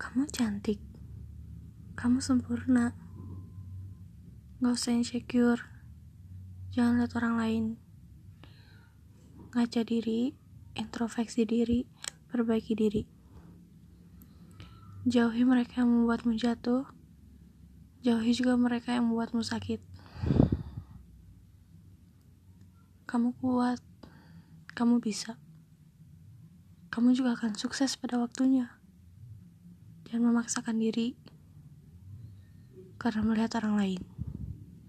Kamu cantik. Kamu sempurna. Gak usah insecure. Jangan lihat orang lain. Ngaca diri, introspeksi diri, perbaiki diri. Jauhi mereka yang membuatmu jatuh. Jauhi juga mereka yang membuatmu sakit. Kamu kuat. Kamu bisa. Kamu juga akan sukses pada waktunya. Jangan memaksakan diri karena melihat orang lain.